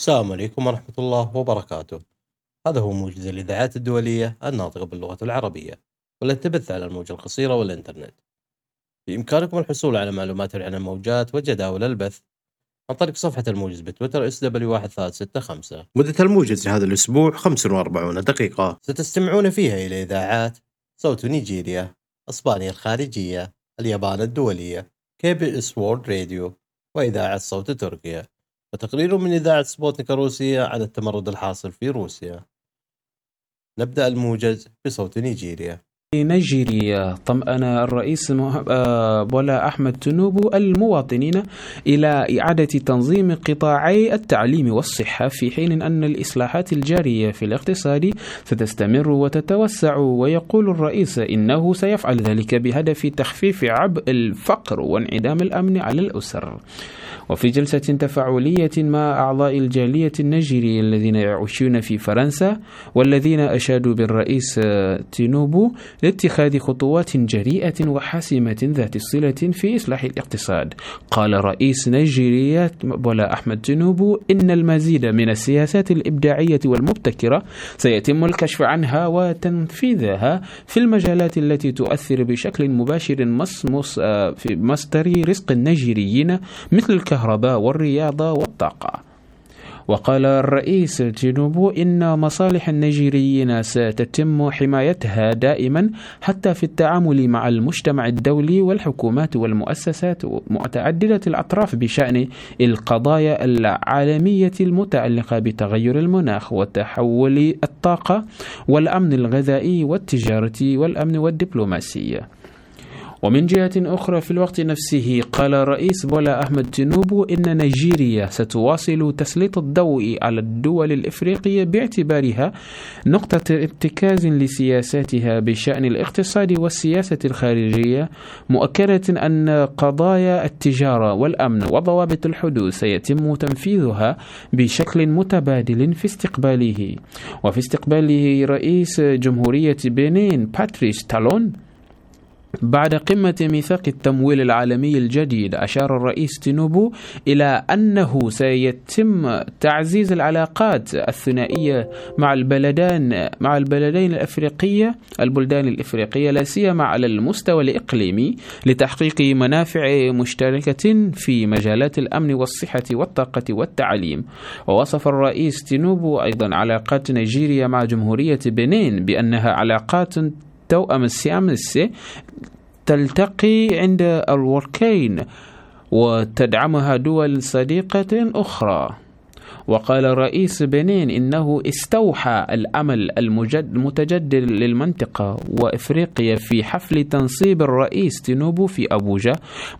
السلام عليكم ورحمة الله وبركاته. هذا هو موجز الإذاعات الدولية الناطقة باللغة العربية، والتي تبث على الموجة القصيرة والإنترنت. بإمكانكم الحصول على معلومات عن الموجات وجداول البث عن طريق صفحة الموجز بتويتر SW1365. مدة الموجز لهذا الأسبوع 45 دقيقة. ستستمعون فيها إلى إذاعات صوت نيجيريا، إسبانيا الخارجية، اليابان الدولية، KBS World Radio، وإذاعة صوت تركيا. وتقرير من إذاعة سبوتنيك الروسية عن التمرد الحاصل في روسيا. نبدأ الموجز بصوت نيجيريا. نيجيريا طمأن الرئيس بولا أحمد تنوبو المواطنين إلى إعادة تنظيم قطاعي التعليم والصحة في حين أن الإصلاحات الجارية في الاقتصاد ستستمر وتتوسع. ويقول الرئيس إنه سيفعل ذلك بهدف تخفيف عبء الفقر وانعدام الأمن على الأسر. وفي جلسة تفاعلية مع أعضاء الجالية النيجيرية الذين يعيشون في فرنسا والذين أشادوا بالرئيس تينوبو لاتخاذ خطوات جريئة وحاسمة ذات صلة في إصلاح الاقتصاد. قال رئيس نيجيريا بولا أحمد تينوبو إن المزيد من السياسات الإبداعية والمبتكرة سيتم الكشف عنها وتنفيذها في المجالات التي تؤثر بشكل مباشر مصمص في مصدر رزق النيجيريين مثل الكهرباء والرياضة والطاقة. وقال الرئيس تينوبو إن مصالح النيجيريين ستتم حمايتها دائما حتى في التعامل مع المجتمع الدولي والحكومات والمؤسسات متعددة الأطراف بشأن القضايا العالمية المتعلقة بتغير المناخ وتحول الطاقة والأمن الغذائي والتجارة والأمن والدبلوماسية. ومن جهة أخرى في الوقت نفسه قال الرئيس بولا أحمد تنوبو إن نيجيريا ستواصل تسليط الضوء على الدول الإفريقية باعتبارها نقطة ارتكاز لسياساتها بشأن الاقتصاد والسياسة الخارجية مؤكدة أن قضايا التجارة والأمن وضوابط الحدود سيتم تنفيذها بشكل متبادل في استقباله. وفي استقباله رئيس جمهورية بنين باتريس تالون بعد قمة ميثاق التمويل العالمي الجديد أشار الرئيس تينوبو إلى أنه سيتم تعزيز العلاقات الثنائية مع البلدان مع البلدين الأفريقية البلدان الإفريقية لا سيما على المستوى الإقليمي لتحقيق منافع مشتركة في مجالات الأمن والصحة والطاقة والتعليم. ووصف الرئيس تينوبو أيضا علاقات نيجيريا مع جمهورية بنين بأنها علاقات توأم السيامس تلتقي عند الوركين وتدعمها دول صديقة أخرى. وقال رئيس بنين إنه استوحى الأمل المتجدد للمنطقة وإفريقيا في حفل تنصيب الرئيس تينوبو في أبوجا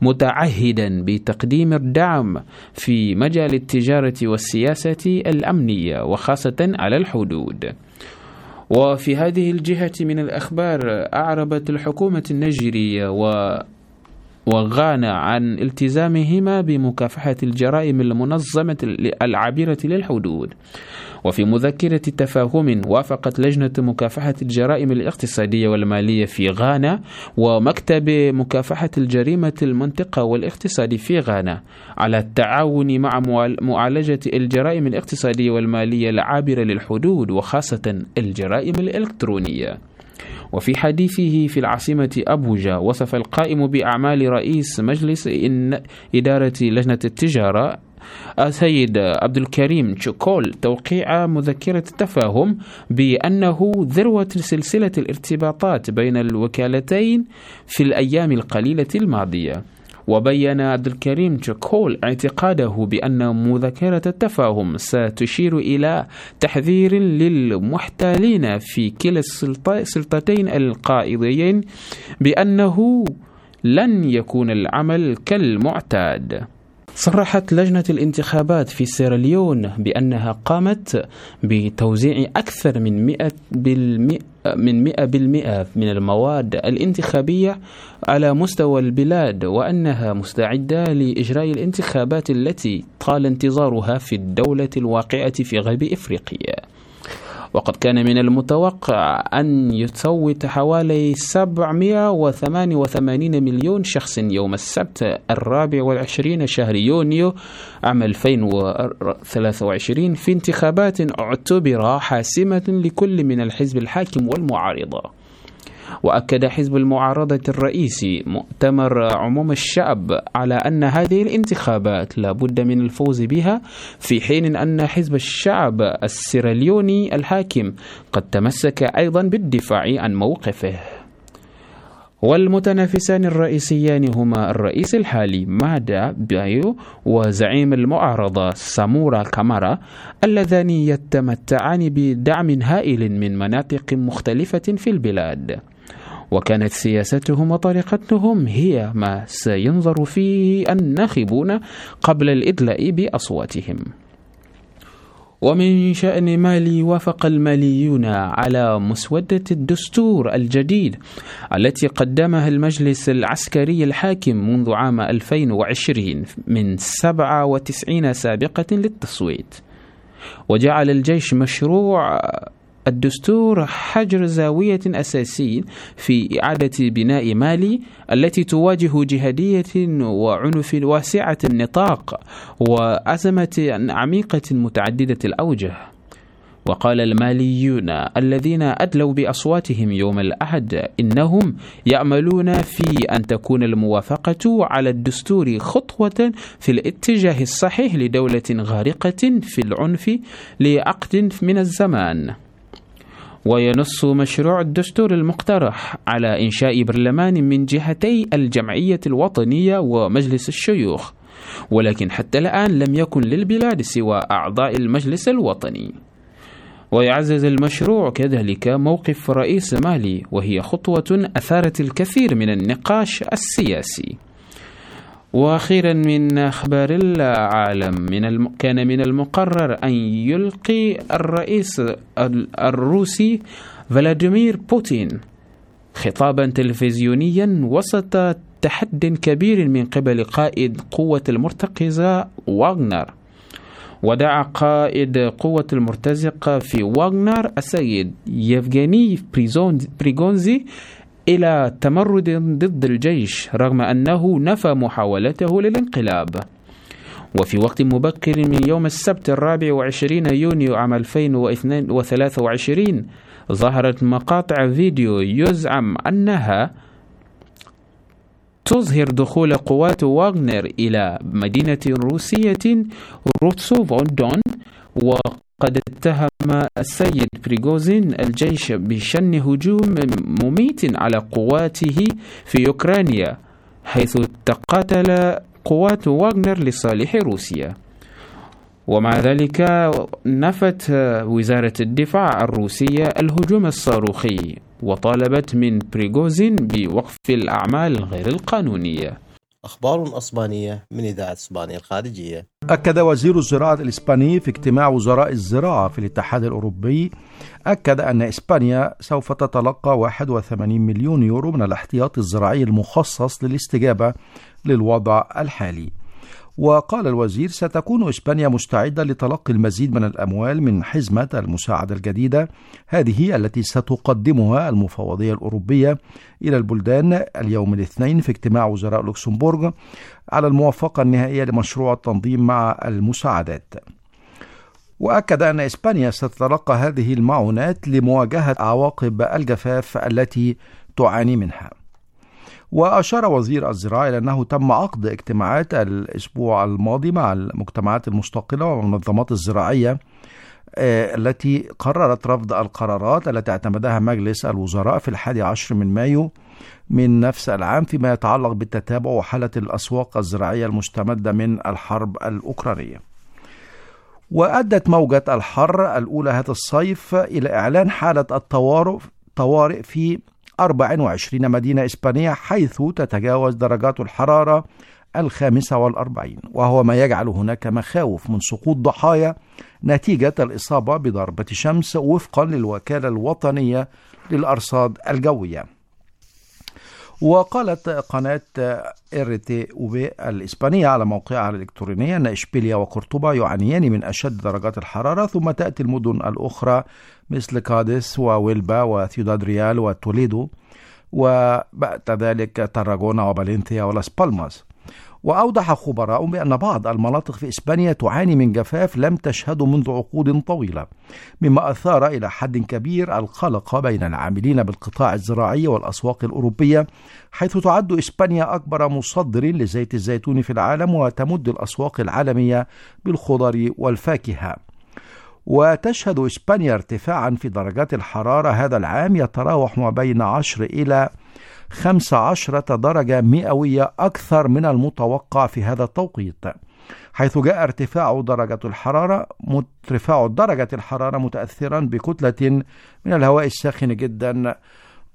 متعهدا بتقديم الدعم في مجال التجارة والسياسة الأمنية وخاصة على الحدود. وفي هذه الجهة من الأخبار أعربت الحكومة النيجيرية و وغانا عن التزامهما بمكافحة الجرائم المنظمة العابرة للحدود. وفي مذكرة تفاهم وافقت لجنة مكافحة الجرائم الاقتصادية والمالية في غانا ومكتب مكافحة الجريمة المنطقة والاقتصاد في غانا على التعاون مع معالجة الجرائم الاقتصادية والمالية العابرة للحدود وخاصة الجرائم الإلكترونية. وفي حديثه في العاصمة أبوجا وصف القائم بأعمال رئيس مجلس إن إدارة لجنة التجارة السيد عبد الكريم تشوكول توقيع مذكرة التفاهم بأنه ذروة سلسلة الارتباطات بين الوكالتين في الأيام القليلة الماضية. وبين عبد الكريم تشوكول اعتقاده بأن مذكرة التفاهم ستشير إلى تحذير للمحتالين في كلا السلطتين القائضيين بأنه لن يكون العمل كالمعتاد. صرحت لجنة الانتخابات في سيراليون بأنها قامت بتوزيع أكثر من 100 بالمئة من 100% من المواد الانتخابية على مستوى البلاد وأنها مستعدة لإجراء الانتخابات التي طال انتظارها في الدولة الواقعة في غرب إفريقيا. وقد كان من المتوقع أن يصوت حوالي 788 مليون شخص يوم السبت الرابع والعشرين شهر يونيو عام 2023 في انتخابات اعتبر حاسمة لكل من الحزب الحاكم والمعارضة. وأكد حزب المعارضة الرئيسي مؤتمر عموم الشعب على أن هذه الانتخابات لا بد من الفوز بها في حين أن حزب الشعب السيراليوني الحاكم قد تمسك أيضا بالدفاع عن موقفه. والمتنافسان الرئيسيان هما الرئيس الحالي مادا بايو وزعيم المعارضة سامورا كامارا اللذان يتمتعان بدعم هائل من مناطق مختلفة في البلاد. وكانت سياستهم وطريقتهم هي ما سينظر فيه الناخبون قبل الإدلاء بأصواتهم. ومن شأن مالي وافق الماليون على مسودة الدستور الجديد التي قدمها المجلس العسكري الحاكم منذ عام 2020 من 97 سابقة للتصويت. وجعل الجيش مشروع الدستور حجر زاوية أساسي في إعادة بناء مالي التي تواجه جهادية وعنف واسعة النطاق وأزمة عميقة متعددة الأوجه. وقال الماليون الذين أدلوا بأصواتهم يوم الأحد إنهم يأملون في أن تكون الموافقة على الدستور خطوة في الاتجاه الصحيح لدولة غارقة في العنف لعقد من الزمان. وينص مشروع الدستور المقترح على إنشاء برلمان من جهتي الجمعية الوطنية ومجلس الشيوخ ولكن حتى الآن لم يكن للبلاد سوى أعضاء المجلس الوطني. ويعزز المشروع كذلك موقف رئيس مالي وهي خطوة أثارت الكثير من النقاش السياسي. وأخيرا من أخبار العالم من الم... كان من المقرر أن يلقي الرئيس الروسي فلاديمير بوتين خطابا تلفزيونيا وسط تحد كبير من قبل قائد قوة المرتقزة واغنر. ودعا قائد قوة المرتزقة في واغنر السيد يفغاني بريغونزي إلى تمرد ضد الجيش رغم أنه نفى محاولته للانقلاب. وفي وقت مبكر من يوم السبت الرابع وعشرين يونيو عام 2023 ظهرت مقاطع فيديو يزعم أنها تظهر دخول قوات واغنر إلى مدينة روسية روستوف وقد اتهم السيد بريغوزين الجيش بشن هجوم مميت على قواته في أوكرانيا حيث تقاتل قوات واغنر لصالح روسيا. ومع ذلك نفت وزارة الدفاع الروسية الهجوم الصاروخي وطالبت من بريغوزين بوقف الأعمال غير القانونية. أخبار أسبانية من إذاعة إسبانيا الخارجية. أكد وزير الزراعة الإسباني في اجتماع وزراء الزراعة في الاتحاد الأوروبي أكد أن إسبانيا سوف تتلقى 81 مليون يورو من الاحتياط الزراعي المخصص للاستجابة للوضع الحالي. وقال الوزير ستكون إسبانيا مستعدة لتلقي المزيد من الأموال من حزمة المساعدة الجديدة هذه التي ستقدمها المفوضية الأوروبية إلى البلدان اليوم الاثنين في اجتماع وزراء لوكسمبورغ على الموافقة النهائية لمشروع التنظيم مع المساعدات. وأكد أن إسبانيا ستتلقى هذه المعونات لمواجهة عواقب الجفاف التي تعاني منها. وأشار وزير الزراعة إلى أنه تم عقد اجتماعات الأسبوع الماضي مع المجتمعات المستقلة والمنظمات الزراعية آه، التي قررت رفض القرارات التي اعتمدها مجلس الوزراء في الحادي عشر من مايو من نفس العام فيما يتعلق بالتتابع وحالة الأسواق الزراعية المستمدة من الحرب الأوكرانية. وأدت موجة الحر الأولى هذا الصيف إلى إعلان حالة الطوارئ طوارئ في 24 مدينة إسبانية حيث تتجاوز درجات الحرارة الخامسة والأربعين وهو ما يجعل هناك مخاوف من سقوط ضحايا نتيجة الإصابة بضربة شمس وفقا للوكالة الوطنية للأرصاد الجوية. وقالت قناة إرتي أوبي الإسبانية على موقعها الإلكتروني أن إشبيليا وقرطبة يعانيان من أشد درجات الحرارة ثم تأتي المدن الأخرى مثل كاديس وويلبا وثيوداد ريال وتوليدو وبعد ذلك تراغونا وبالنثيا ولاس بالماس. وأوضح خبراء بأن بعض المناطق في إسبانيا تعاني من جفاف لم تشهده منذ عقود طويلة مما أثار إلى حد كبير القلق بين العاملين بالقطاع الزراعي والأسواق الأوروبية حيث تعد إسبانيا أكبر مصدر لزيت الزيتون في العالم وتمد الأسواق العالمية بالخضر والفاكهة. وتشهد إسبانيا ارتفاعا في درجات الحرارة هذا العام يتراوح ما بين 10 إلى 15 درجة مئوية أكثر من المتوقع في هذا التوقيت حيث جاء ارتفاع درجة الحرارة ارتفاع درجة الحرارة متأثرا بكتلة من الهواء الساخن جدا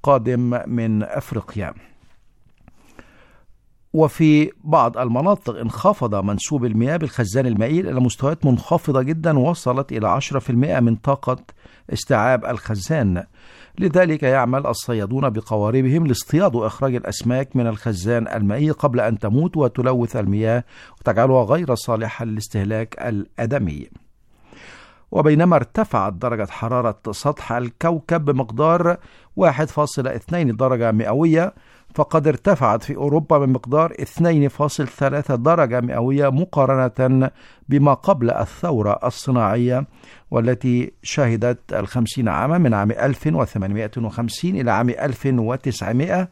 قادم من أفريقيا. وفي بعض المناطق انخفض منسوب المياه بالخزان المائي إلى مستويات منخفضة جدا وصلت إلى 10% من طاقة استيعاب الخزان. لذلك يعمل الصيادون بقواربهم لاصطياد وإخراج الأسماك من الخزان المائي قبل أن تموت وتلوث المياه وتجعلها غير صالحة للاستهلاك الآدمي. وبينما ارتفعت درجة حرارة سطح الكوكب بمقدار 1.2 درجة مئوية فقد ارتفعت في أوروبا بمقدار 2.3 درجة مئوية مقارنة بما قبل الثورة الصناعية والتي شهدت الخمسين عاما من عام 1850 إلى عام 1900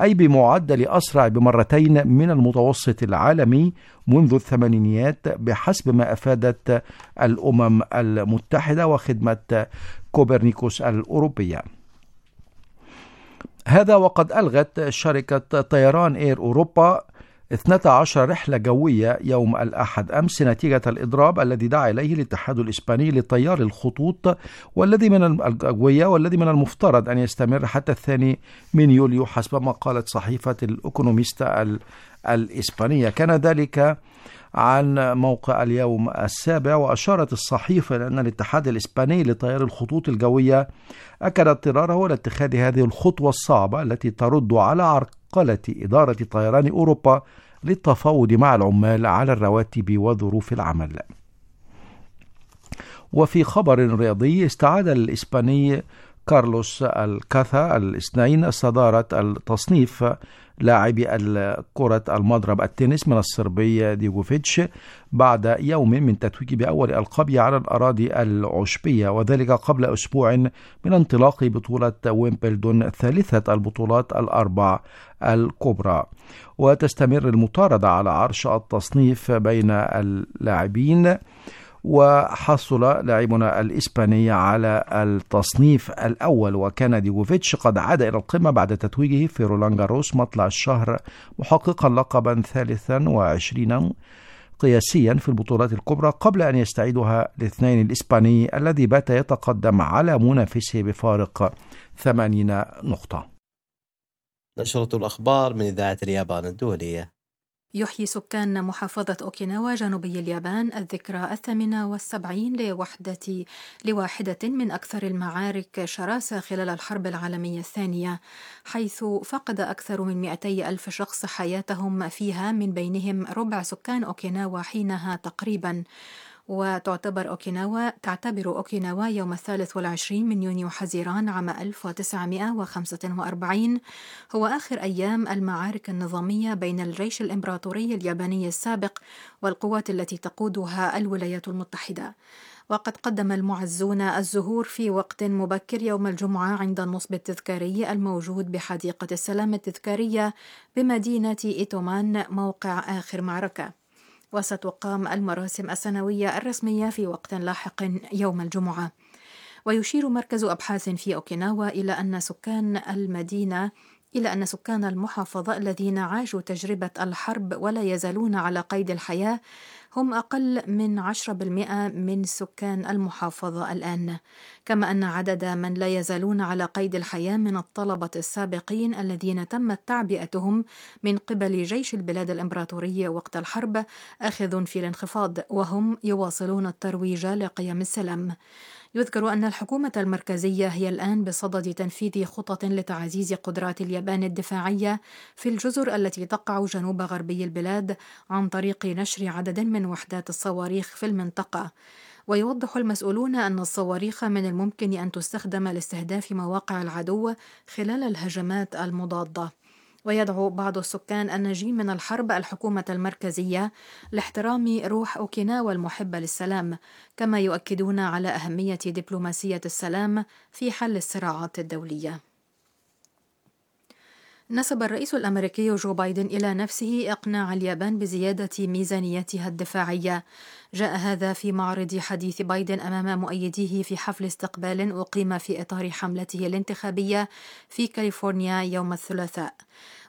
أي بمعدل أسرع بمرتين من المتوسط العالمي منذ الثمانينيات بحسب ما أفادت الأمم المتحدة وخدمة كوبرنيكوس الأوروبية. هذا وقد ألغت شركة طيران إير أوروبا 12 رحلة جوية يوم الأحد أمس نتيجة الإضراب الذي دعا إليه الاتحاد الإسباني لطيار الخطوط والذي من الجوية والذي من المفترض أن يستمر حتى الثاني من يوليو حسب ما قالت صحيفة الأوكونوميستا الإسبانية. كان ذلك عن موقع اليوم السابع وأشارت الصحيفة أن الاتحاد الإسباني لطيار الخطوط الجوية أكد اضطراره إلى اتخاذ هذه الخطوة الصعبة التي ترد على عرقلة إدارة طيران أوروبا للتفاوض مع العمال على الرواتب وظروف العمل. وفي خبر رياضي استعاد الإسباني كارلوس الكاثا الاثنين صدارة التصنيف لاعبي كرة المضرب التنس من الصربي ديغوفيتش بعد يوم من تتويج بأول ألقابه على الأراضي العشبية وذلك قبل أسبوع من انطلاق بطولة ويمبلدون ثالثة البطولات الأربع الكبرى. وتستمر المطاردة على عرش التصنيف بين اللاعبين. وحصل لاعبنا الإسباني على التصنيف الأول وكان ديغوفيتش قد عاد إلى القمة بعد تتويجه في رولان جاروس مطلع الشهر محققا لقبا ثالثا وعشرين قياسيا في البطولات الكبرى قبل أن يستعيدها الاثنين الإسباني الذي بات يتقدم على منافسه بفارق 80 نقطة. نشرة الأخبار من إذاعة اليابان الدولية. يحيي سكان محافظة أوكيناوا جنوبي اليابان الذكرى الثامنة والسبعين لوحدة لواحدة من أكثر المعارك شراسة خلال الحرب العالمية الثانية حيث فقد أكثر من 200 ألف شخص حياتهم فيها من بينهم ربع سكان أوكيناوا حينها تقريبا. وتعتبر أوكيناوا تعتبر أوكيناوا يوم الثالث والعشرين من يونيو حزيران عام 1945 هو آخر أيام المعارك النظامية بين الجيش الإمبراطوري الياباني السابق والقوات التي تقودها الولايات المتحدة. وقد قدم المعزون الزهور في وقت مبكر يوم الجمعة عند النصب التذكاري الموجود بحديقة السلام التذكارية بمدينة إيتومان موقع آخر معركة. وستقام المراسم السنوية الرسمية في وقت لاحق يوم الجمعة. ويشير مركز أبحاث في أوكيناوا إلى أن سكان المدينة إلى أن سكان المحافظة الذين عاشوا تجربة الحرب ولا يزالون على قيد الحياة هم أقل من 10% من سكان المحافظة الآن. كما أن عدد من لا يزالون على قيد الحياة من الطلبة السابقين الذين تمت تعبئتهم من قبل جيش البلاد الإمبراطورية وقت الحرب آخذ في الانخفاض وهم يواصلون الترويج لقيم السلام. يذكر أن الحكومة المركزية هي الآن بصدد تنفيذ خطط لتعزيز قدرات اليابان الدفاعية في الجزر التي تقع جنوب غربي البلاد عن طريق نشر عدد من وحدات الصواريخ في المنطقة. ويوضح المسؤولون أن الصواريخ من الممكن أن تستخدم لاستهداف مواقع العدو خلال الهجمات المضادة. ويدعو بعض السكان الناجين من الحرب الحكومة المركزية لاحترام روح أوكيناوا المحبة للسلام كما يؤكدون على أهمية دبلوماسية السلام في حل الصراعات الدولية. نسب الرئيس الأمريكي جو بايدن إلى نفسه إقناع اليابان بزيادة ميزانيتها الدفاعية. جاء هذا في معرض حديث بايدن أمام مؤيديه في حفل استقبال أقيم في إطار حملته الانتخابية في كاليفورنيا يوم الثلاثاء.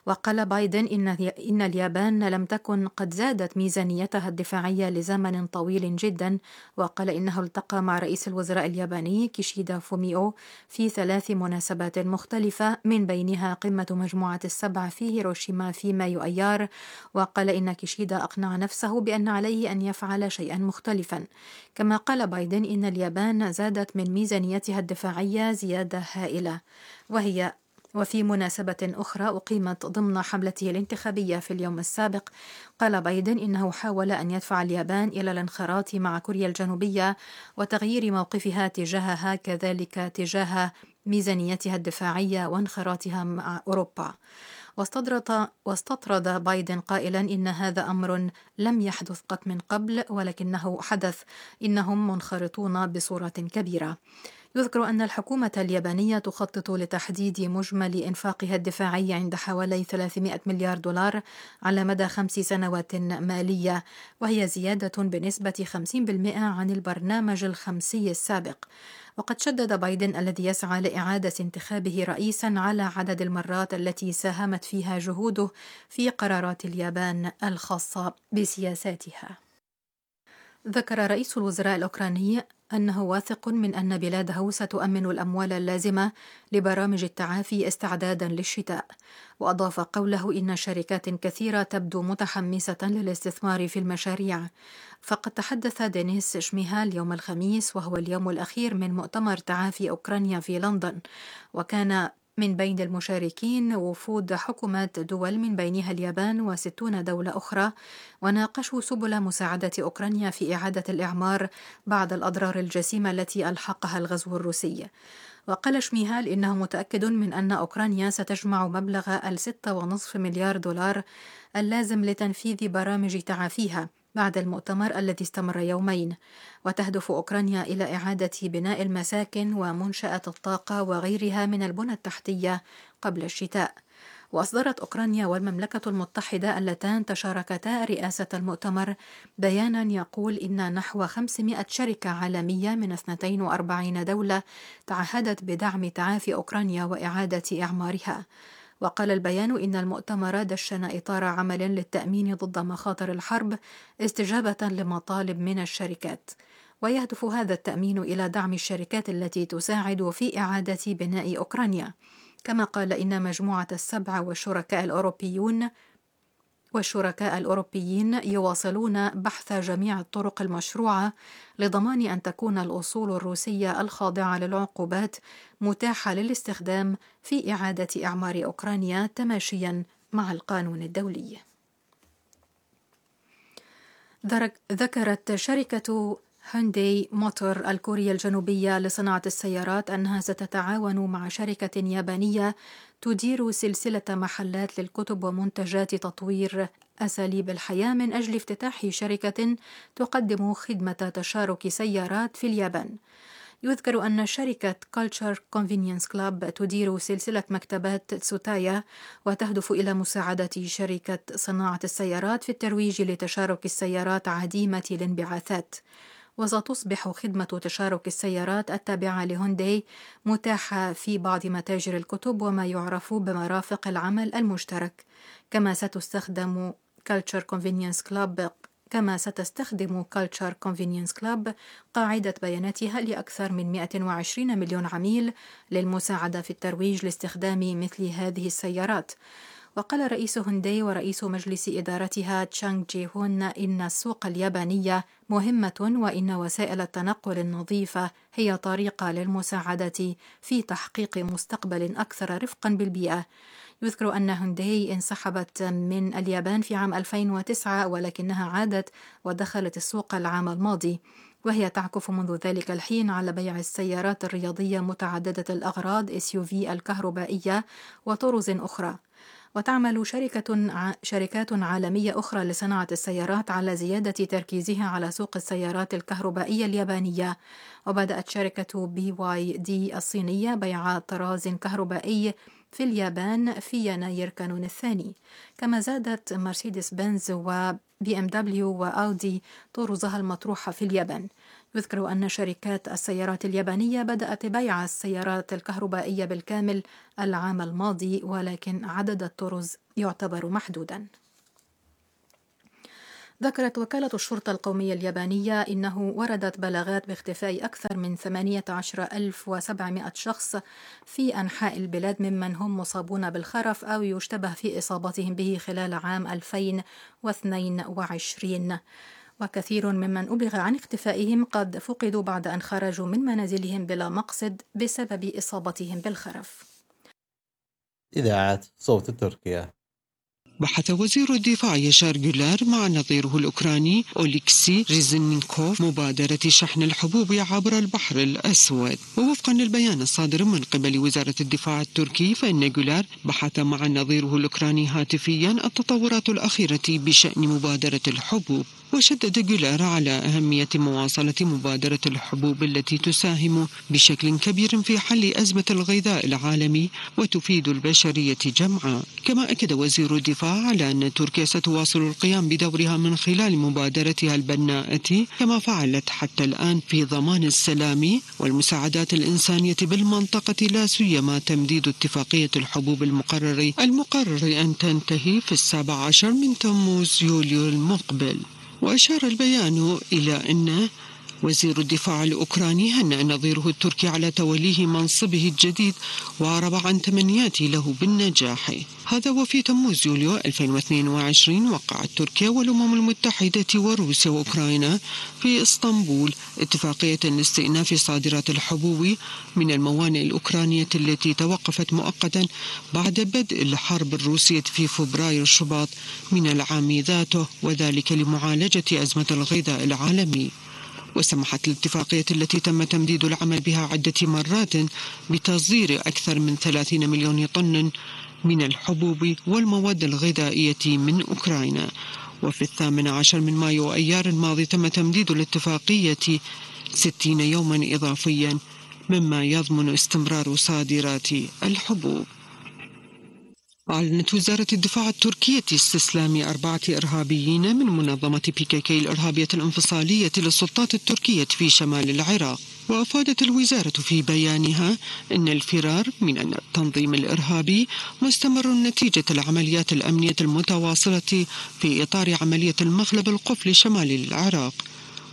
وقال بايدن إن, إن اليابان لم تكن قد زادت ميزانيتها الدفاعية لزمن طويل جدا وقال إنه التقى مع رئيس الوزراء الياباني كيشيدا فوميو في ثلاث مناسبات مختلفة من بينها قمة مجموعة السبع في هيروشيما في مايو أيار. وقال إن كيشيدا أقنع نفسه بأن عليه أن يفعل شيئا مختلفا. كما قال بايدن إن اليابان زادت من ميزانيتها الدفاعية زيادة هائلة. وهي وفي مناسبة أخرى أقيمت ضمن حملته الانتخابية في اليوم السابق. قال بايدن إنه حاول أن يدفع اليابان إلى الانخراط مع كوريا الجنوبية وتغيير موقفها تجاهها كذلك تجاه ميزانيتها الدفاعية وانخراطها مع أوروبا. واستطرد, واستطرد بايدن قائلا إن هذا أمر لم يحدث قط من قبل ولكنه حدث. إنهم منخرطون بصورة كبيرة. يذكر أن الحكومة اليابانية تخطط لتحديد مجمل إنفاقها الدفاعي عند حوالي 300 مليار دولار على مدى خمس سنوات مالية وهي زيادة بنسبة 50% عن البرنامج الخمسي السابق. وقد شدد بايدن الذي يسعى لإعادة انتخابه رئيسا على عدد المرات التي ساهمت فيها جهوده في قرارات اليابان الخاصة بسياساتها. ذكر رئيس الوزراء الأوكراني أنه واثق من أن بلاده ستؤمن الأموال اللازمة لبرامج التعافي استعدادا للشتاء. وأضاف قوله إن شركات كثيرة تبدو متحمسة للاستثمار في المشاريع. فقد تحدث دينيس شميهال يوم الخميس وهو اليوم الأخير من مؤتمر تعافي أوكرانيا في لندن. وكان من بين المشاركين وفود حكومات دول من بينها اليابان وستون دولة أخرى وناقشوا سبل مساعدة أوكرانيا في إعادة الإعمار بعد الأضرار الجسيمة التي ألحقها الغزو الروسي. وقال شميهال إنه متأكد من أن أوكرانيا ستجمع مبلغ الستة ونصف مليار دولار اللازم لتنفيذ برامج تعافيها. بعد المؤتمر الذي استمر يومين وتهدف أوكرانيا إلى إعادة بناء المساكن ومنشأة الطاقة وغيرها من البنى التحتية قبل الشتاء. وأصدرت أوكرانيا والمملكة المتحدة اللتان تشاركتا رئاسة المؤتمر بيانا يقول إن نحو 500 شركة عالمية من 42 دولة تعهدت بدعم تعافي أوكرانيا وإعادة إعمارها. وقال البيان إن المؤتمر دشن إطار عمل للتأمين ضد مخاطر الحرب استجابة لمطالب من الشركات. ويهدف هذا التأمين إلى دعم الشركات التي تساعد في إعادة بناء أوكرانيا. كما قال إن مجموعة السبع والشركاء الأوروبيون والشركاء الأوروبيين يواصلون بحث جميع الطرق المشروعة لضمان أن تكون الأصول الروسية الخاضعة للعقوبات متاحة للاستخدام في إعادة إعمار أوكرانيا تماشيا مع القانون الدولي. ذكرت شركة هونداي موتور الكورية الجنوبية لصناعة السيارات أنها ستتعاون مع شركة يابانية تدير سلسلة محلات للكتب ومنتجات تطوير أساليب الحياة من أجل افتتاح شركة تقدم خدمة تشارك سيارات في اليابان. يذكر أن شركة كولتشر كونفينينس كلاب تدير سلسلة مكتبات تسوتايا وتهدف إلى مساعدة شركة صناعة السيارات في الترويج لتشارك السيارات عديمة الانبعاثات. وستصبح خدمة تشارك السيارات التابعة لهونداي متاحة في بعض متاجر الكتب وما يعرف بمرافق العمل المشترك. كما ستستخدم كالتشر كونفينينس كلاب كما ستستخدم كالتشر كونفينينس كلاب قاعدة بياناتها لأكثر من 120 مليون عميل للمساعدة في الترويج لاستخدام مثل هذه السيارات. وقال رئيس هونداي ورئيس مجلس إدارتها تشانغ جي هون إن السوق اليابانية مهمة وإن وسائل التنقل النظيفة هي طريقة للمساعدة في تحقيق مستقبل أكثر رفقا بالبيئة. يذكر أن هونداي انسحبت من اليابان في عام 2009 ولكنها عادت ودخلت السوق العام الماضي. وهي تعكف منذ ذلك الحين على بيع السيارات الرياضية متعددة الأغراض SUV الكهربائية وطرز أخرى. وتعمل شركة شركات عالمية أخرى لصناعة السيارات على زيادة تركيزها على سوق السيارات الكهربائية اليابانية. وبدأت شركة بي واي دي الصينية بيع طراز كهربائي في اليابان في يناير كانون الثاني. كما زادت مرسيدس بنز وبي إم دبليو واودي طرزها المطروحة في اليابان. يذكر أن شركات السيارات اليابانية بدأت بيع السيارات الكهربائية بالكامل العام الماضي ولكن عدد الطرز يعتبر محدوداً. ذكرت وكالة الشرطة القومية اليابانية إنه وردت بلاغات باختفاء أكثر من 18700 شخص في أنحاء البلاد ممن هم مصابون بالخرف أو يشتبه في إصابتهم به خلال عام 2022 وكثير ممن أبلغ عن اختفائهم قد فقدوا بعد أن خرجوا من منازلهم بلا مقصد بسبب إصابتهم بالخرف. إذاعة صوت تركيا. بحث وزير الدفاع يشار جولار مع نظيره الأوكراني أوليكسي ريزنيكوف مبادرة شحن الحبوب عبر البحر الأسود. ووفقا للبيان الصادر من قبل وزارة الدفاع التركي فإن جولار بحث مع نظيره الأوكراني هاتفيا التطورات الأخيرة بشأن مبادرة الحبوب. وشدد جولار على أهمية مواصلة مبادرة الحبوب التي تساهم بشكل كبير في حل أزمة الغذاء العالمي وتفيد البشرية جمعاء كما أكد وزير الدفاع على أن تركيا ستواصل القيام بدورها من خلال مبادرتها البناءة كما فعلت حتى الآن في ضمان السلام والمساعدات الإنسانية بالمنطقة لا سيما تمديد اتفاقية الحبوب المقرر المقرر أن تنتهي في السابع عشر من تموز يوليو المقبل. وأشار البيان إلى أن وزير الدفاع الأوكراني هنأ نظيره التركي على توليه منصبه الجديد وأعرب عن تمنياته له بالنجاح. هذا وفي تموز يوليو 2022 وقعت تركيا والأمم المتحدة وروسيا وأوكرانيا في إسطنبول اتفاقية لاستئناف صادرات الحبوب من الموانئ الأوكرانية التي توقفت مؤقتا بعد بدء الحرب الروسية في فبراير شباط من العام ذاته وذلك لمعالجة أزمة الغذاء العالمي. وسمحت الاتفاقية التي تم تمديد العمل بها عدة مرات بتصدير أكثر من 30 مليون طن من الحبوب والمواد الغذائية من أوكرانيا. وفي الثامن عشر من مايو أيار الماضي تم تمديد الاتفاقية 60 يوما إضافيا مما يضمن استمرار صادرات الحبوب. أعلنت وزارة الدفاع التركية استسلام أربعة إرهابيين من منظمة بيكيكي الإرهابية الانفصالية للسلطات التركية في شمال العراق. وأفادت الوزارة في بيانها أن الفرار من التنظيم الإرهابي مستمر نتيجة العمليات الأمنية المتواصلة في إطار عملية المخلب القفل شمال العراق.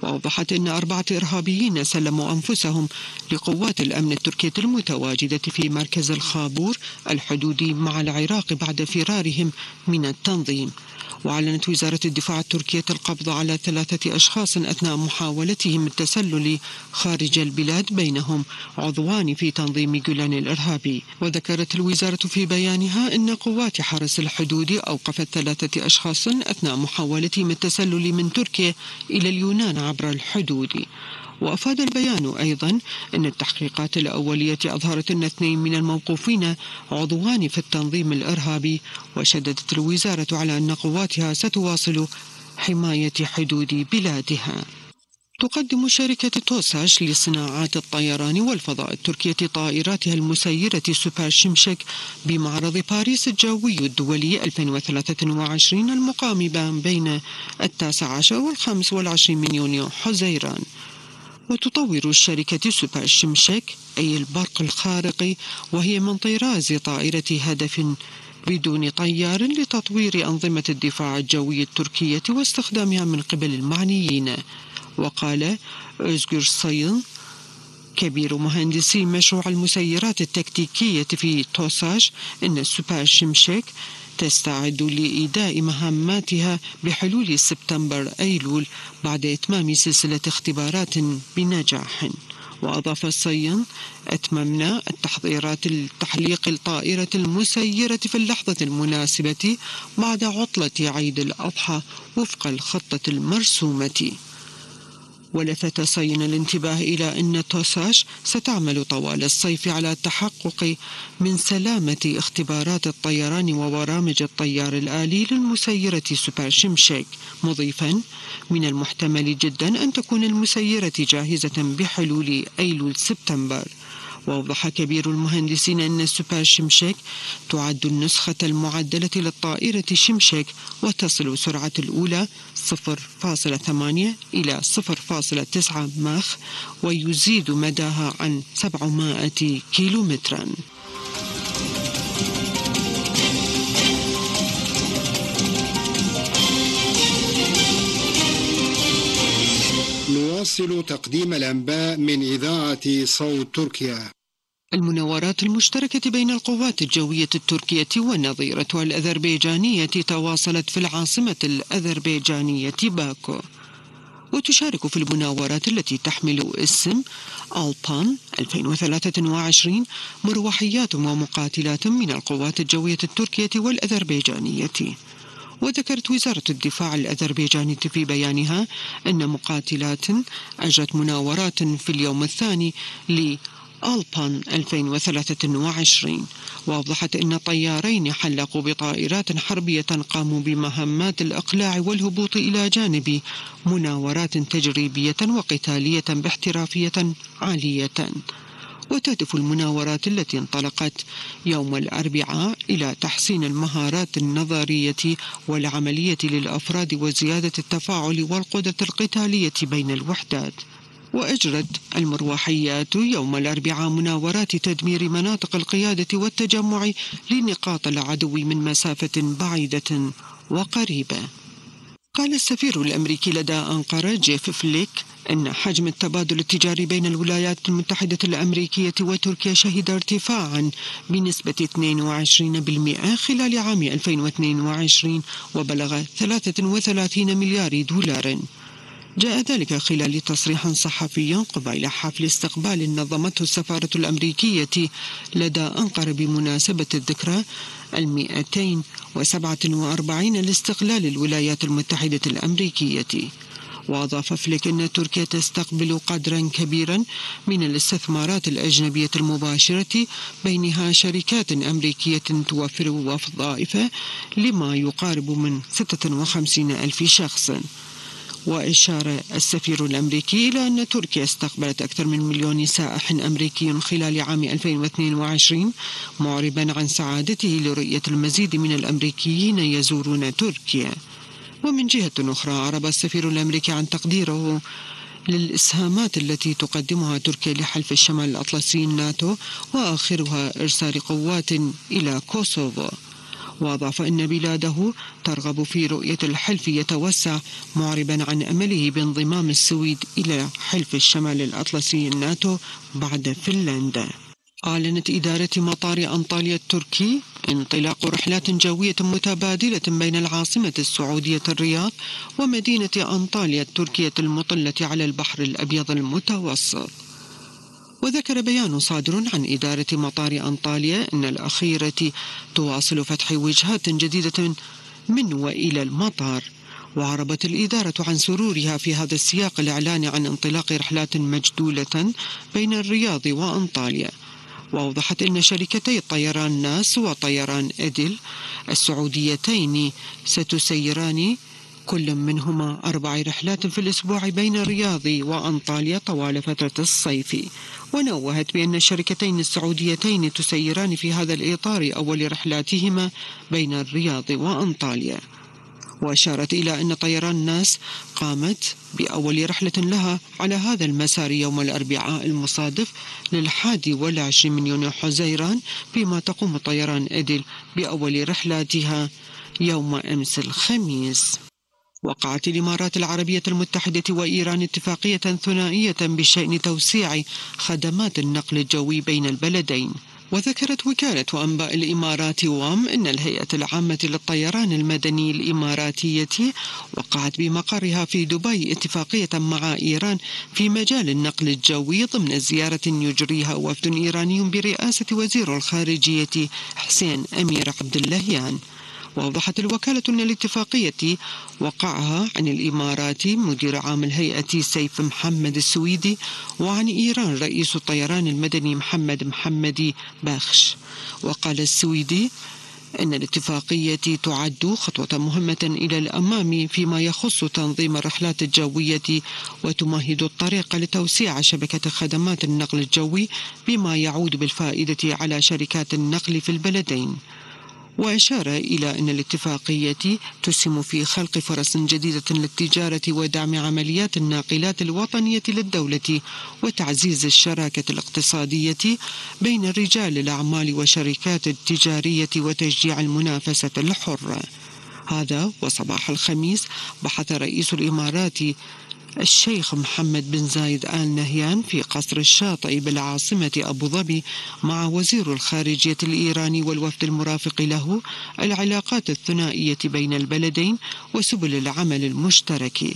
وأوضحت أن أربعة إرهابيين سلموا أنفسهم لقوات الأمن التركية المتواجدة في مركز الخابور الحدودي مع العراق بعد فرارهم من التنظيم. وأعلنت وزارة الدفاع التركية القبض على ثلاثة أشخاص أثناء محاولتهم التسلل خارج البلاد بينهم عضوان في تنظيم جولان الإرهابي. وذكرت الوزارة في بيانها أن قوات حرس الحدود أوقفت ثلاثة أشخاص أثناء محاولتهم التسلل من تركيا إلى اليونان عبر الحدود. وأفاد البيان أيضا أن التحقيقات الأولية أظهرت أن اثنين من الموقوفين عضوان في التنظيم الإرهابي وشددت الوزارة على أن قواتها ستواصل حماية حدود بلادها. تقدم شركة توساش لصناعات الطيران والفضاء التركية طائراتها المسيرة سوبر شمشك بمعرض باريس الجوي الدولي 2023 المقام بين التاسع عشر والخامس والعشرين من يونيو حزيران. وتطور الشركة سوبر شمشك أي البرق الخارق وهي من طراز طائرة هدف بدون طيار لتطوير أنظمة الدفاع الجوي التركية واستخدامها من قبل المعنيين. وقال أزجر صين كبير مهندسي مشروع المسيرات التكتيكية في توساش إن السوبر شمشك تستعد لإيداء مهماتها بحلول سبتمبر أيلول بعد إتمام سلسلة اختبارات بنجاح. وأضاف الصين أتممنا التحضيرات لتحليق الطائرة المسيرة في اللحظة المناسبة بعد عطلة عيد الأضحى وفق الخطة المرسومة. ولفت صين الانتباه إلى أن توساش ستعمل طوال الصيف على التحقق من سلامة اختبارات الطيران وبرامج الطيار الآلي للمسيرة سوبر شمشيك مضيفا من المحتمل جدا أن تكون المسيرة جاهزة بحلول أيلول سبتمبر. وأوضح كبير المهندسين أن السوبر شمشك تعد النسخة المعدلة للطائرة شمشك وتصل سرعة الأولى 0.8 إلى 0.9 ماخ ويزيد مداها عن 700 كيلومترا. نواصل تقديم الأنباء من إذاعة صوت تركيا. المناورات المشتركة بين القوات الجوية التركية والنظيرة الأذربيجانية تواصلت في العاصمة الأذربيجانية باكو وتشارك في المناورات التي تحمل اسم ألبان 2023 مروحيات ومقاتلات من القوات الجوية التركية والأذربيجانية. وذكرت وزارة الدفاع الأذربيجانية في بيانها أن مقاتلات أجرت مناورات في اليوم الثاني ألبان 2023 وأوضحت أن طيارين حلقوا بطائرات حربية قاموا بمهمات الإقلاع والهبوط إلى جانب مناورات تجريبية وقتالية باحترافية عالية. وتهدف المناورات التي انطلقت يوم الأربعاء إلى تحسين المهارات النظرية والعملية للأفراد وزيادة التفاعل والقدرة القتالية بين الوحدات. وأجرت المروحيات يوم الأربعاء مناورات تدمير مناطق القيادة والتجمع لنقاط العدو من مسافة بعيدة وقريبة. قال السفير الأمريكي لدى أنقرة جيف فليك أن حجم التبادل التجاري بين الولايات المتحدة الأمريكية وتركيا شهد ارتفاعا بنسبة 22% خلال عام 2022 وبلغ 33 مليار دولار. جاء ذلك خلال تصريح صحفي قبيل حفل استقبال نظمته السفارة الأمريكية لدى أنقرة بمناسبة الذكرى المئتين وسبعة وأربعين لاستقلال الولايات المتحدة الأمريكية. وأضاف فليك أن تركيا تستقبل قدرا كبيرا من الاستثمارات الأجنبية المباشرة بينها شركات أمريكية توفر وظائف لما يقارب من 56 ألف شخص. وإشار السفير الأمريكي إلى أن تركيا استقبلت أكثر من مليون سائح أمريكي خلال عام 2022 معربا عن سعادته لرؤية المزيد من الأمريكيين يزورون تركيا. ومن جهة أخرى عرب السفير الأمريكي عن تقديره للإسهامات التي تقدمها تركيا لحلف الشمال الأطلسي الناتو وآخرها إرسال قوات إلى كوسوفو. وأضاف أن بلاده ترغب في رؤية الحلف يتوسع معربا عن أمله بانضمام السويد إلى حلف الشمال الأطلسي الناتو بعد فنلندا. أعلنت إدارة مطار أنطاليا التركي انطلاق رحلات جوية متبادلة بين العاصمة السعودية الرياض ومدينة أنطاليا التركية المطلة على البحر الأبيض المتوسط. وذكر بيان صادر عن إدارة مطار أنطاليا أن الأخيرة تواصل فتح وجهات جديدة من وإلى المطار. وعربت الإدارة عن سرورها في هذا السياق الإعلان عن انطلاق رحلات مجدولة بين الرياض وأنطاليا. وأوضحت أن شركتي طيران ناس وطيران إدل السعوديتين ستسيران كل منهما أربع رحلات في الأسبوع بين الرياض وأنطاليا طوال فترة الصيف. ونوهت بأن الشركتين السعوديتين تسيران في هذا الإطار أول رحلاتهما بين الرياض وأنطاليا. وأشارت إلى أن طيران ناس قامت بأول رحلة لها على هذا المسار يوم الأربعاء المصادف للحادي والعشرين من يونيو حزيران فيما تقوم طيران إدل بأول رحلاتها يوم أمس الخميس. وقعت الإمارات العربية المتحدة وإيران اتفاقية ثنائية بشأن توسيع خدمات النقل الجوي بين البلدين. وذكرت وكالة أنباء الإمارات وام أن الهيئة العامة للطيران المدني الإماراتية وقعت بمقرها في دبي اتفاقية مع إيران في مجال النقل الجوي ضمن زيارة يجريها وفد إيراني برئاسة وزير الخارجية حسين أمير عبد اللهيان. وأوضحت الوكالة أن الاتفاقية وقعها عن الإمارات مدير عام الهيئة سيف محمد السويدي وعن إيران رئيس الطيران المدني محمد محمدي باخش. وقال السويدي أن الاتفاقية تعد خطوة مهمة إلى الأمام فيما يخص تنظيم الرحلات الجوية وتمهد الطريق لتوسيع شبكة خدمات النقل الجوي بما يعود بالفائدة على شركات النقل في البلدين. وأشار إلى أن الاتفاقية تسهم في خلق فرص جديدة للتجارة ودعم عمليات الناقلات الوطنية للدولة وتعزيز الشراكة الاقتصادية بين رجال الأعمال والشركات التجارية وتشجيع المنافسة الحرة هذا وصباح الخميس بحث رئيس الإمارات الشيخ محمد بن زايد آل نهيان في قصر الشاطئ بالعاصمة أبو ظبي مع وزير الخارجية الإيراني والوفد المرافق له العلاقات الثنائية بين البلدين وسبل العمل المشترك.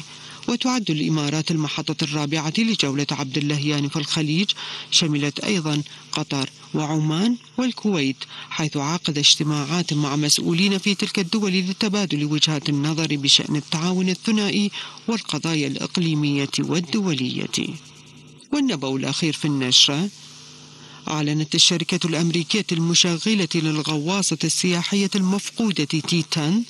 وتعد الإمارات المحطة الرابعة لجولة عبد اللهيان في الخليج شملت أيضا قطر وعمان والكويت حيث عقد اجتماعات مع مسؤولين في تلك الدول لتبادل وجهات النظر بشأن التعاون الثنائي والقضايا الإقليمية والدولية. والنبأ الأخير في النشرة أعلنت الشركة الأمريكية المشغلة للغواصة السياحية المفقودة تيتان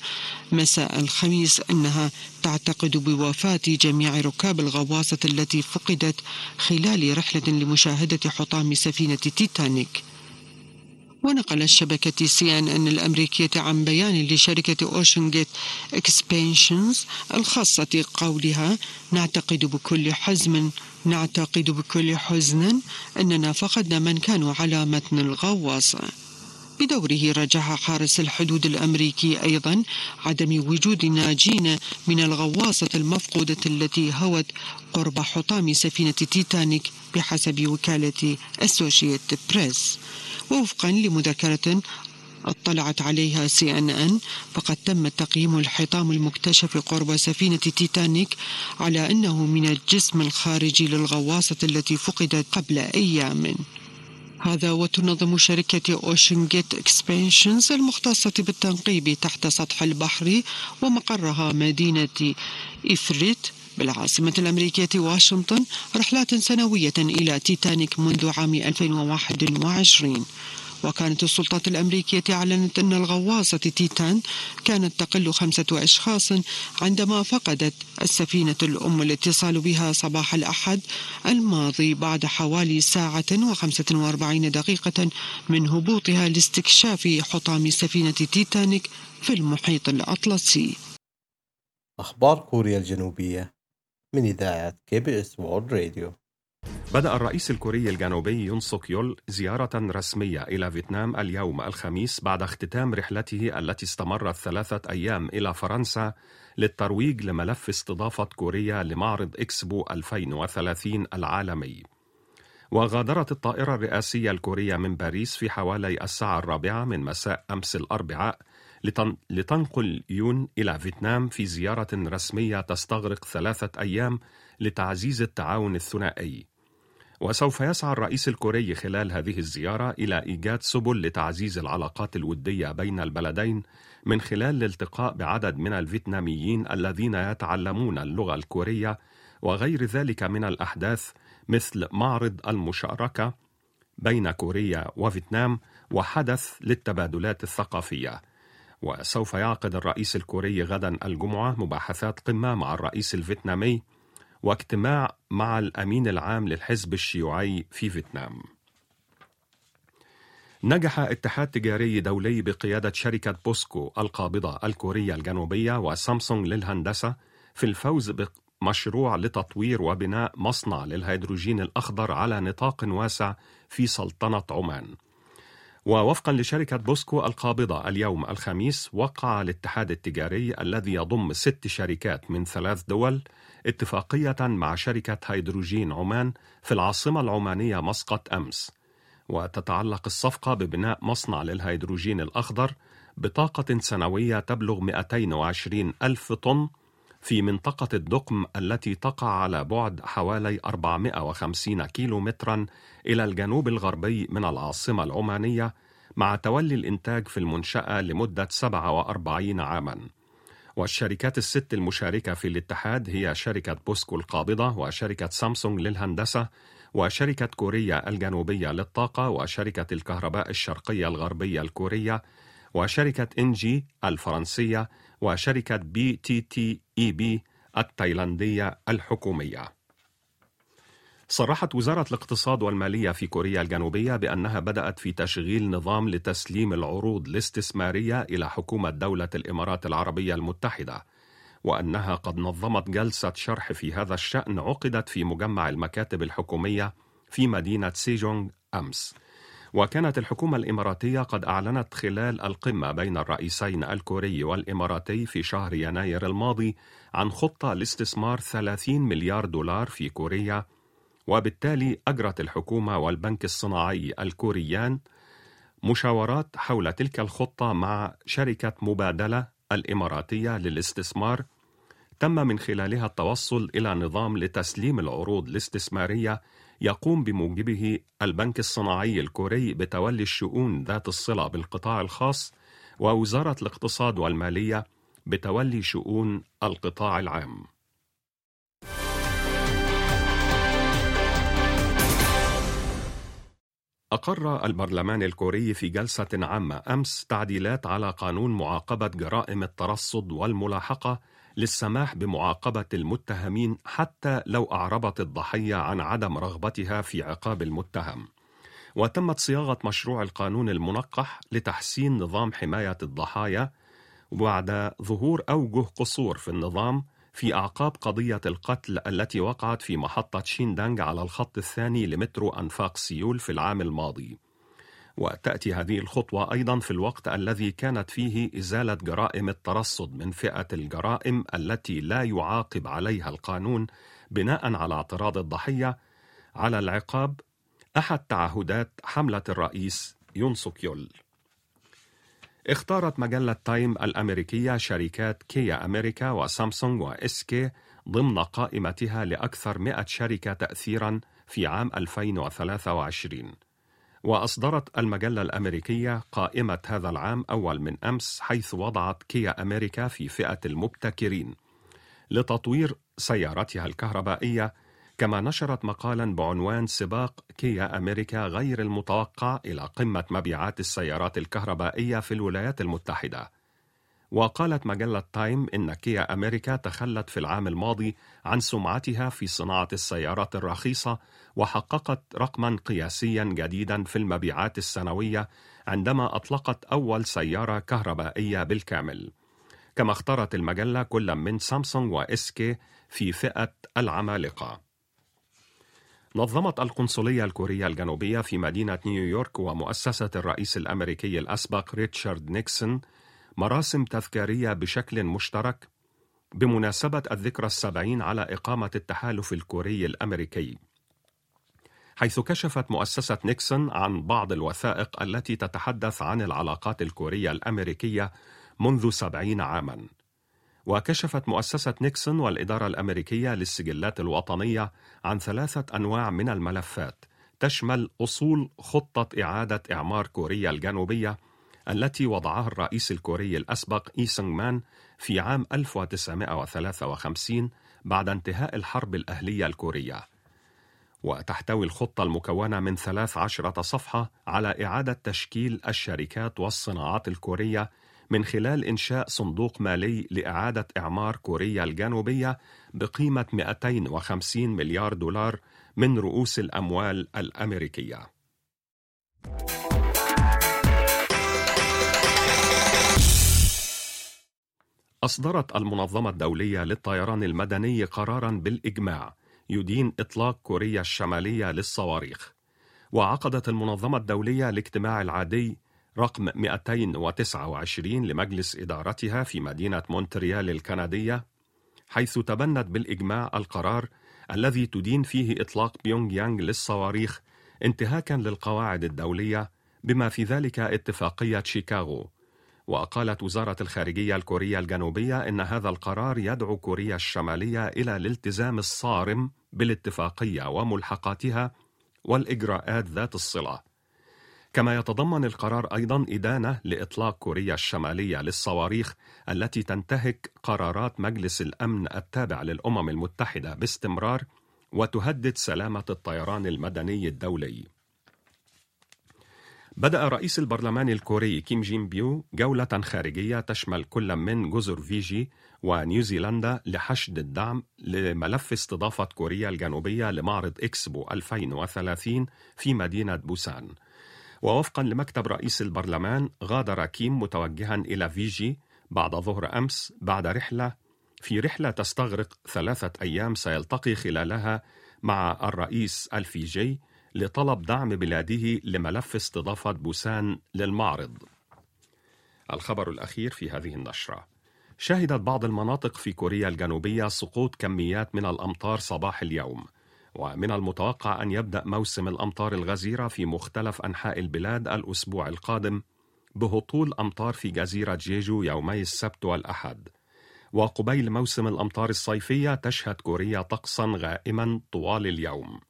مساء الخميس أنها تعتقد بوفاة جميع ركاب الغواصة التي فقدت خلال رحلة لمشاهدة حطام سفينة تيتانيك. ونقلت شبكة سي ان ان الأمريكية عن بيان لشركة أوشن جيت اكسبانشنز الخاصة قولها نعتقد بكل حزم نعتقد بكل حزن أننا فقدنا من كانوا على متن الغواصة بدوره رجح حارس الحدود الأمريكي أيضا عدم وجود ناجين من الغواصة المفقودة التي هوت قرب حطام سفينة تيتانيك بحسب وكالة أسوشيت بريس ووفقا لمذكرة اطلعت عليها سي ان ان فقد تم تقييم الحطام المكتشف قرب سفينة تيتانيك على أنه من الجسم الخارجي للغواصة التي فقدت قبل أيام. هذا وتنظم شركة أوشن جيت إكسبانشنز المختصة بالتنقيب تحت سطح البحر ومقرها مدينة إفريت بالعاصمة الأمريكية واشنطن رحلات سنوية إلى تيتانيك منذ عام 2021 وكانت السلطات الأمريكية أعلنت أن الغواصة تيتان كانت تقل خمسة أشخاص عندما فقدت السفينة الأم الاتصال بها صباح الأحد الماضي بعد حوالي ساعة وخمسة وأربعين دقيقة من هبوطها لاستكشاف حطام سفينة تيتانيك في المحيط الأطلسي. أخبار كوريا الجنوبية. من إذاعة كي بي إس وورلد راديو بدأ الرئيس الكوري الجنوبي يون سوك يول زيارة رسمية إلى فيتنام اليوم الخميس بعد اختتام رحلته التي استمرت ثلاثة أيام إلى فرنسا للترويج لملف استضافة كوريا لمعرض إكسبو 2030 العالمي. وغادرت الطائرة الرئاسية الكورية من باريس في حوالي الساعة الرابعة من مساء أمس الأربعاء لتنقل يون إلى فيتنام في زيارة رسمية تستغرق ثلاثة أيام لتعزيز التعاون الثنائي. وسوف يسعى الرئيس الكوري خلال هذه الزيارة إلى إيجاد سبل لتعزيز العلاقات الودية بين البلدين من خلال الالتقاء بعدد من الفيتناميين الذين يتعلمون اللغة الكورية وغير ذلك من الأحداث مثل معرض المشاركة بين كوريا وفيتنام وحدث للتبادلات الثقافية. وسوف يعقد الرئيس الكوري غدا الجمعة مباحثات قمة مع الرئيس الفيتنامي واجتماع مع الأمين العام للحزب الشيوعي في فيتنام. نجح اتحاد تجاري دولي بقيادة شركة بوسكو القابضة الكورية الجنوبية وسامسونج للهندسة في الفوز بمشروع لتطوير وبناء مصنع للهيدروجين الأخضر على نطاق واسع في سلطنة عمان. ووفقا لشركة بوسكو القابضة اليوم الخميس وقع الاتحاد التجاري الذي يضم ست شركات من ثلاث دول اتفاقية مع شركة هيدروجين عمان في العاصمة العمانية مسقط أمس. وتتعلق الصفقة ببناء مصنع للهيدروجين الأخضر بطاقة سنوية تبلغ 220 ألف طن في منطقة الدقم التي تقع على بعد حوالي 450 كيلو مترا إلى الجنوب الغربي من العاصمة العمانية مع تولي الإنتاج في المنشأة لمدة 47 عاماً. والشركات الست المشاركة في الاتحاد هي شركة بوسكو القابضة وشركة سامسونج للهندسة وشركة كوريا الجنوبية للطاقة وشركة الكهرباء الشرقية الغربية الكورية وشركة إنجي الفرنسية وشركة بي تي تي إي بي التايلاندية الحكومية. صرحت وزارة الاقتصاد والمالية في كوريا الجنوبية بأنها بدأت في تشغيل نظام لتسليم العروض الاستثمارية إلى حكومة دولة الإمارات العربية المتحدة، وأنها قد نظمت جلسة شرح في هذا الشأن عقدت في مجمع المكاتب الحكومية في مدينة سيجونغ أمس. وكانت الحكومة الإماراتية قد أعلنت خلال القمة بين الرئيسين الكوري والإماراتي في شهر يناير الماضي عن خطة لاستثمار 30 مليار دولار في كوريا وبالتالي أجرت الحكومة والبنك الصناعي الكوريان مشاورات حول تلك الخطة مع شركة مبادلة الإماراتية للاستثمار. تم من خلالها التوصل إلى نظام لتسليم العروض الاستثمارية يقوم بموجبه البنك الصناعي الكوري بتولي الشؤون ذات الصلة بالقطاع الخاص ووزارة الاقتصاد والمالية بتولي شؤون القطاع العام. أقر البرلمان الكوري في جلسة عامة أمس تعديلات على قانون معاقبة جرائم الترصد والملاحقة للسماح بمعاقبة المتهمين حتى لو أعربت الضحية عن عدم رغبتها في عقاب المتهم. وتمت صياغة مشروع القانون المنقح لتحسين نظام حماية الضحايا وبعد ظهور أوجه قصور في النظام في أعقاب قضية القتل التي وقعت في محطة شيندانغ على الخط الثاني لمترو أنفاق سيول في العام الماضي. وتأتي هذه الخطوة أيضا في الوقت الذي كانت فيه إزالة جرائم الترصد من فئة الجرائم التي لا يعاقب عليها القانون بناء على اعتراض الضحية على العقاب أحد تعهدات حملة الرئيس يون سوك. اختارت مجلة تايم الأمريكية شركات كيا أمريكا وسامسونج وإس كي ضمن قائمتها لأكثر 100 شركة تأثيرا في عام 2023 وأصدرت المجلة الأمريكية قائمة هذا العام أول من أمس حيث وضعت كيا أمريكا في فئة المبتكرين لتطوير سيارتها الكهربائية. كما نشرت مقالا بعنوان سباق كيا أمريكا غير المتوقع إلى قمة مبيعات السيارات الكهربائية في الولايات المتحدة. وقالت مجلة تايم إن كيا أمريكا تخلت في العام الماضي عن سمعتها في صناعة السيارات الرخيصة وحققت رقما قياسيا جديدا في المبيعات السنوية عندما أطلقت أول سيارة كهربائية بالكامل. كما اختارت المجلة كل من سامسونج وإس كي في فئة العمالقة. نظمت القنصلية الكورية الجنوبية في مدينة نيويورك ومؤسسة الرئيس الأمريكي الأسبق ريتشارد نيكسون مراسم تذكارية بشكل مشترك بمناسبة الذكرى السبعين على إقامة التحالف الكوري الأمريكي حيث كشفت مؤسسة نيكسون عن بعض الوثائق التي تتحدث عن العلاقات الكورية الأمريكية منذ سبعين عاماً. وكشفت مؤسسة نيكسون والإدارة الأمريكية للسجلات الوطنية عن ثلاثة أنواع من الملفات تشمل أصول خطة إعادة إعمار كوريا الجنوبية التي وضعها الرئيس الكوري الأسبق إي سونغ مان في عام 1953 بعد انتهاء الحرب الأهلية الكورية وتحتوي الخطة المكونة من 13 صفحة على إعادة تشكيل الشركات والصناعات الكورية من خلال إنشاء صندوق مالي لإعادة إعمار كوريا الجنوبية بقيمة 250 مليار دولار من رؤوس الأموال الأمريكية. أصدرت المنظمة الدولية للطيران المدني قرارا بالإجماع يدين إطلاق كوريا الشمالية للصواريخ. وعقدت المنظمة الدولية الاجتماع العادي رقم 229 لمجلس إدارتها في مدينة مونتريال الكندية حيث تبنت بالإجماع القرار الذي تدين فيه إطلاق بيونغ يانغ للصواريخ انتهاكا للقواعد الدولية بما في ذلك اتفاقية شيكاغو. وقالت وزارة الخارجية الكورية الجنوبية إن هذا القرار يدعو كوريا الشمالية إلى الالتزام الصارم بالاتفاقية وملحقاتها والإجراءات ذات الصلة كما يتضمن القرار أيضا إدانة لإطلاق كوريا الشمالية للصواريخ التي تنتهك قرارات مجلس الأمن التابع للأمم المتحدة باستمرار وتهدد سلامة الطيران المدني الدولي. بدأ رئيس البرلمان الكوري كيم جين بيو جولة خارجية تشمل كل من جزر فيجي ونيوزيلندا لحشد الدعم لملف استضافة كوريا الجنوبية لمعرض إكسبو 2030 في مدينة بوسان. ووفقا لمكتب رئيس البرلمان غادر كيم متوجها إلى فيجي بعد ظهر أمس بعد رحلة في رحلة تستغرق ثلاثة أيام سيلتقي خلالها مع الرئيس الفيجي لطلب دعم بلاده لملف استضافة بوسان للمعرض. الخبر الأخير في هذه النشرة. شهدت بعض المناطق في كوريا الجنوبية سقوط كميات من الأمطار صباح اليوم ومن المتوقع أن يبدأ موسم الأمطار الغزيرة في مختلف أنحاء البلاد الأسبوع القادم بهطول أمطار في جزيرة جيجو يومي السبت والأحد. وقبيل موسم الأمطار الصيفية تشهد كوريا طقسا غائما طوال اليوم.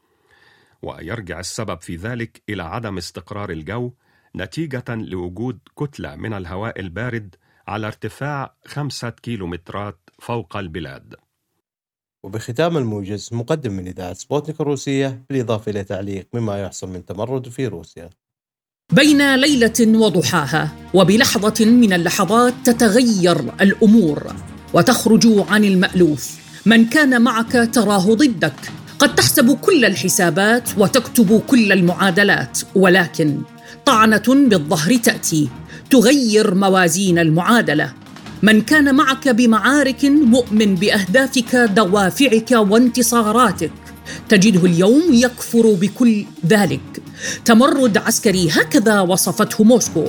ويرجع السبب في ذلك إلى عدم استقرار الجو نتيجة لوجود كتلة من الهواء البارد على ارتفاع خمسة كيلومترات فوق البلاد. وبختام الموجز مقدم من إذاعة سبوتنيك الروسية بالإضافة إلى تعليق مما يحصل من تمرد في روسيا. بين ليلة وضحاها وبلحظة من اللحظات تتغير الأمور وتخرج عن المألوف. من كان معك تراه ضدك قد تحسب كل الحسابات وتكتب كل المعادلات ولكن طعنة بالظهر تأتي تغير موازين المعادلة. من كان معك بمعارك مؤمن بأهدافك دوافعك وانتصاراتك. تجده اليوم يكفر بكل ذلك. تمرد عسكري هكذا وصفته موسكو.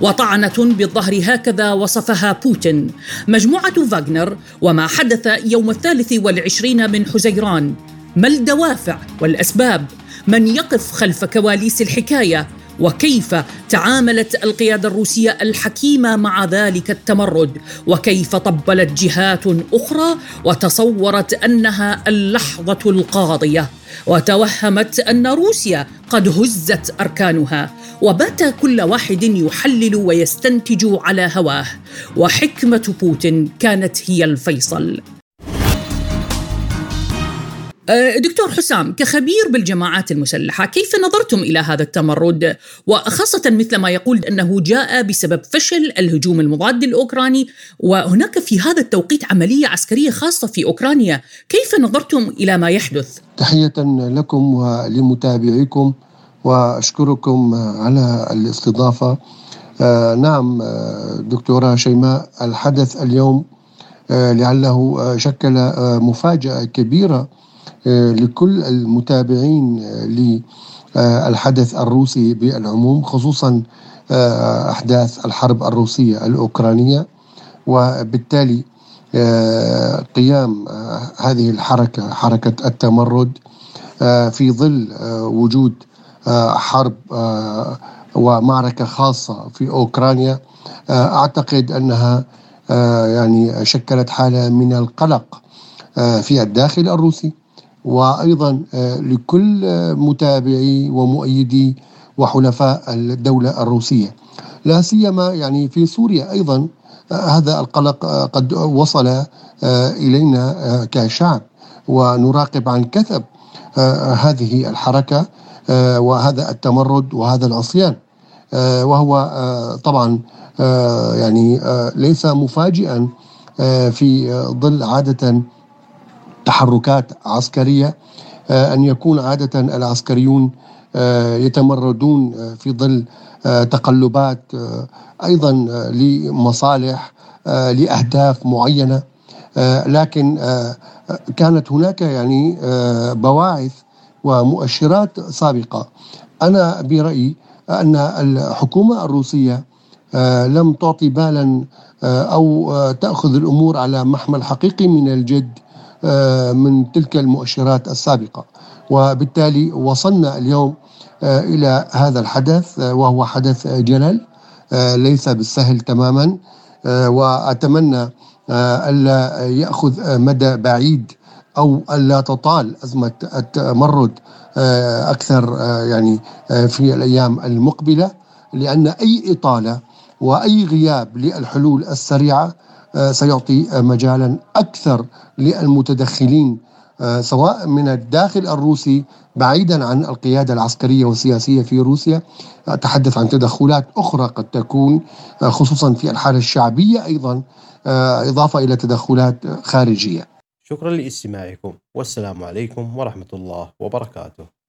وطعنة بالظهر هكذا وصفها بوتين. مجموعة فاغنر وما حدث يوم الثالث والعشرين من حزيران. ما الدوافع والأسباب من يقف خلف كواليس الحكاية وكيف تعاملت القيادة الروسية الحكيمة مع ذلك التمرد؟ وكيف طبلت جهات أخرى وتصورت أنها اللحظة القاضية؟ وتوهمت أن روسيا قد هزت أركانها؟ وبات كل واحد يحلل ويستنتج على هواه؟ وحكمة بوتين كانت هي الفيصل. دكتور حسام كخبير بالجماعات المسلحة كيف نظرتم إلى هذا التمرد؟ وخاصة مثل ما يقول أنه جاء بسبب فشل الهجوم المضاد الأوكراني وهناك في هذا التوقيت عملية عسكرية خاصة في أوكرانيا. كيف نظرتم إلى ما يحدث؟ تحية لكم ولمتابعيكم وأشكركم على الاستضافة. آه نعم آه، دكتورة شيماء الحدث اليوم آه لعله آه، شكل آه، مفاجأة كبيرة آه، لكل المتابعين آه، للحدث الروسي بالعموم خصوصا آه، أحداث الحرب الروسية الأوكرانية. وبالتالي قيام هذه الحركة حركة التمرد في ظل وجود حرب ومعركة خاصة في أوكرانيا أعتقد أنها يعني شكلت حالة من القلق في الداخل الروسي. وأيضا آه، لكل متابعي ومؤيدي وحلفاء الدولة الروسية. لا سيما يعني في سوريا أيضا آه، هذا القلق آه، قد وصل إلينا كشعب ونراقب عن كثب هذه الحركة وهذا التمرد وهذا العصيان. وهو طبعا يعني ليس مفاجئا في ظل عادة تحركات عسكرية آه، أن يكون عادة العسكريون آه، يتمردون آه، في ظل تقلبات أيضا لمصالح لأهداف معينة. لكن كانت هناك يعني بواعث ومؤشرات سابقة. أنا برأيي أن الحكومة الروسية لم تعطي بالا أو تأخذ الأمور على محمل حقيقي من الجد. من تلك المؤشرات السابقة. وبالتالي وصلنا اليوم إلى هذا الحدث وهو حدث جلل ليس بالسهل تماما. وأتمنى ألا يأخذ مدى بعيد أو ألا تطال أزمة التمرد أكثر يعني في الأيام المقبلة. لأن أي إطالة وأي غياب للحلول السريعة سيعطي مجالا أكثر للمتدخلين سواء من الداخل الروسي بعيدا عن القيادة العسكرية والسياسية في روسيا أتحدث عن تدخلات أخرى قد تكون خصوصا في الحالة الشعبية أيضا إضافة إلى تدخلات خارجية. شكرا لاستماعكم والسلام عليكم ورحمة الله وبركاته.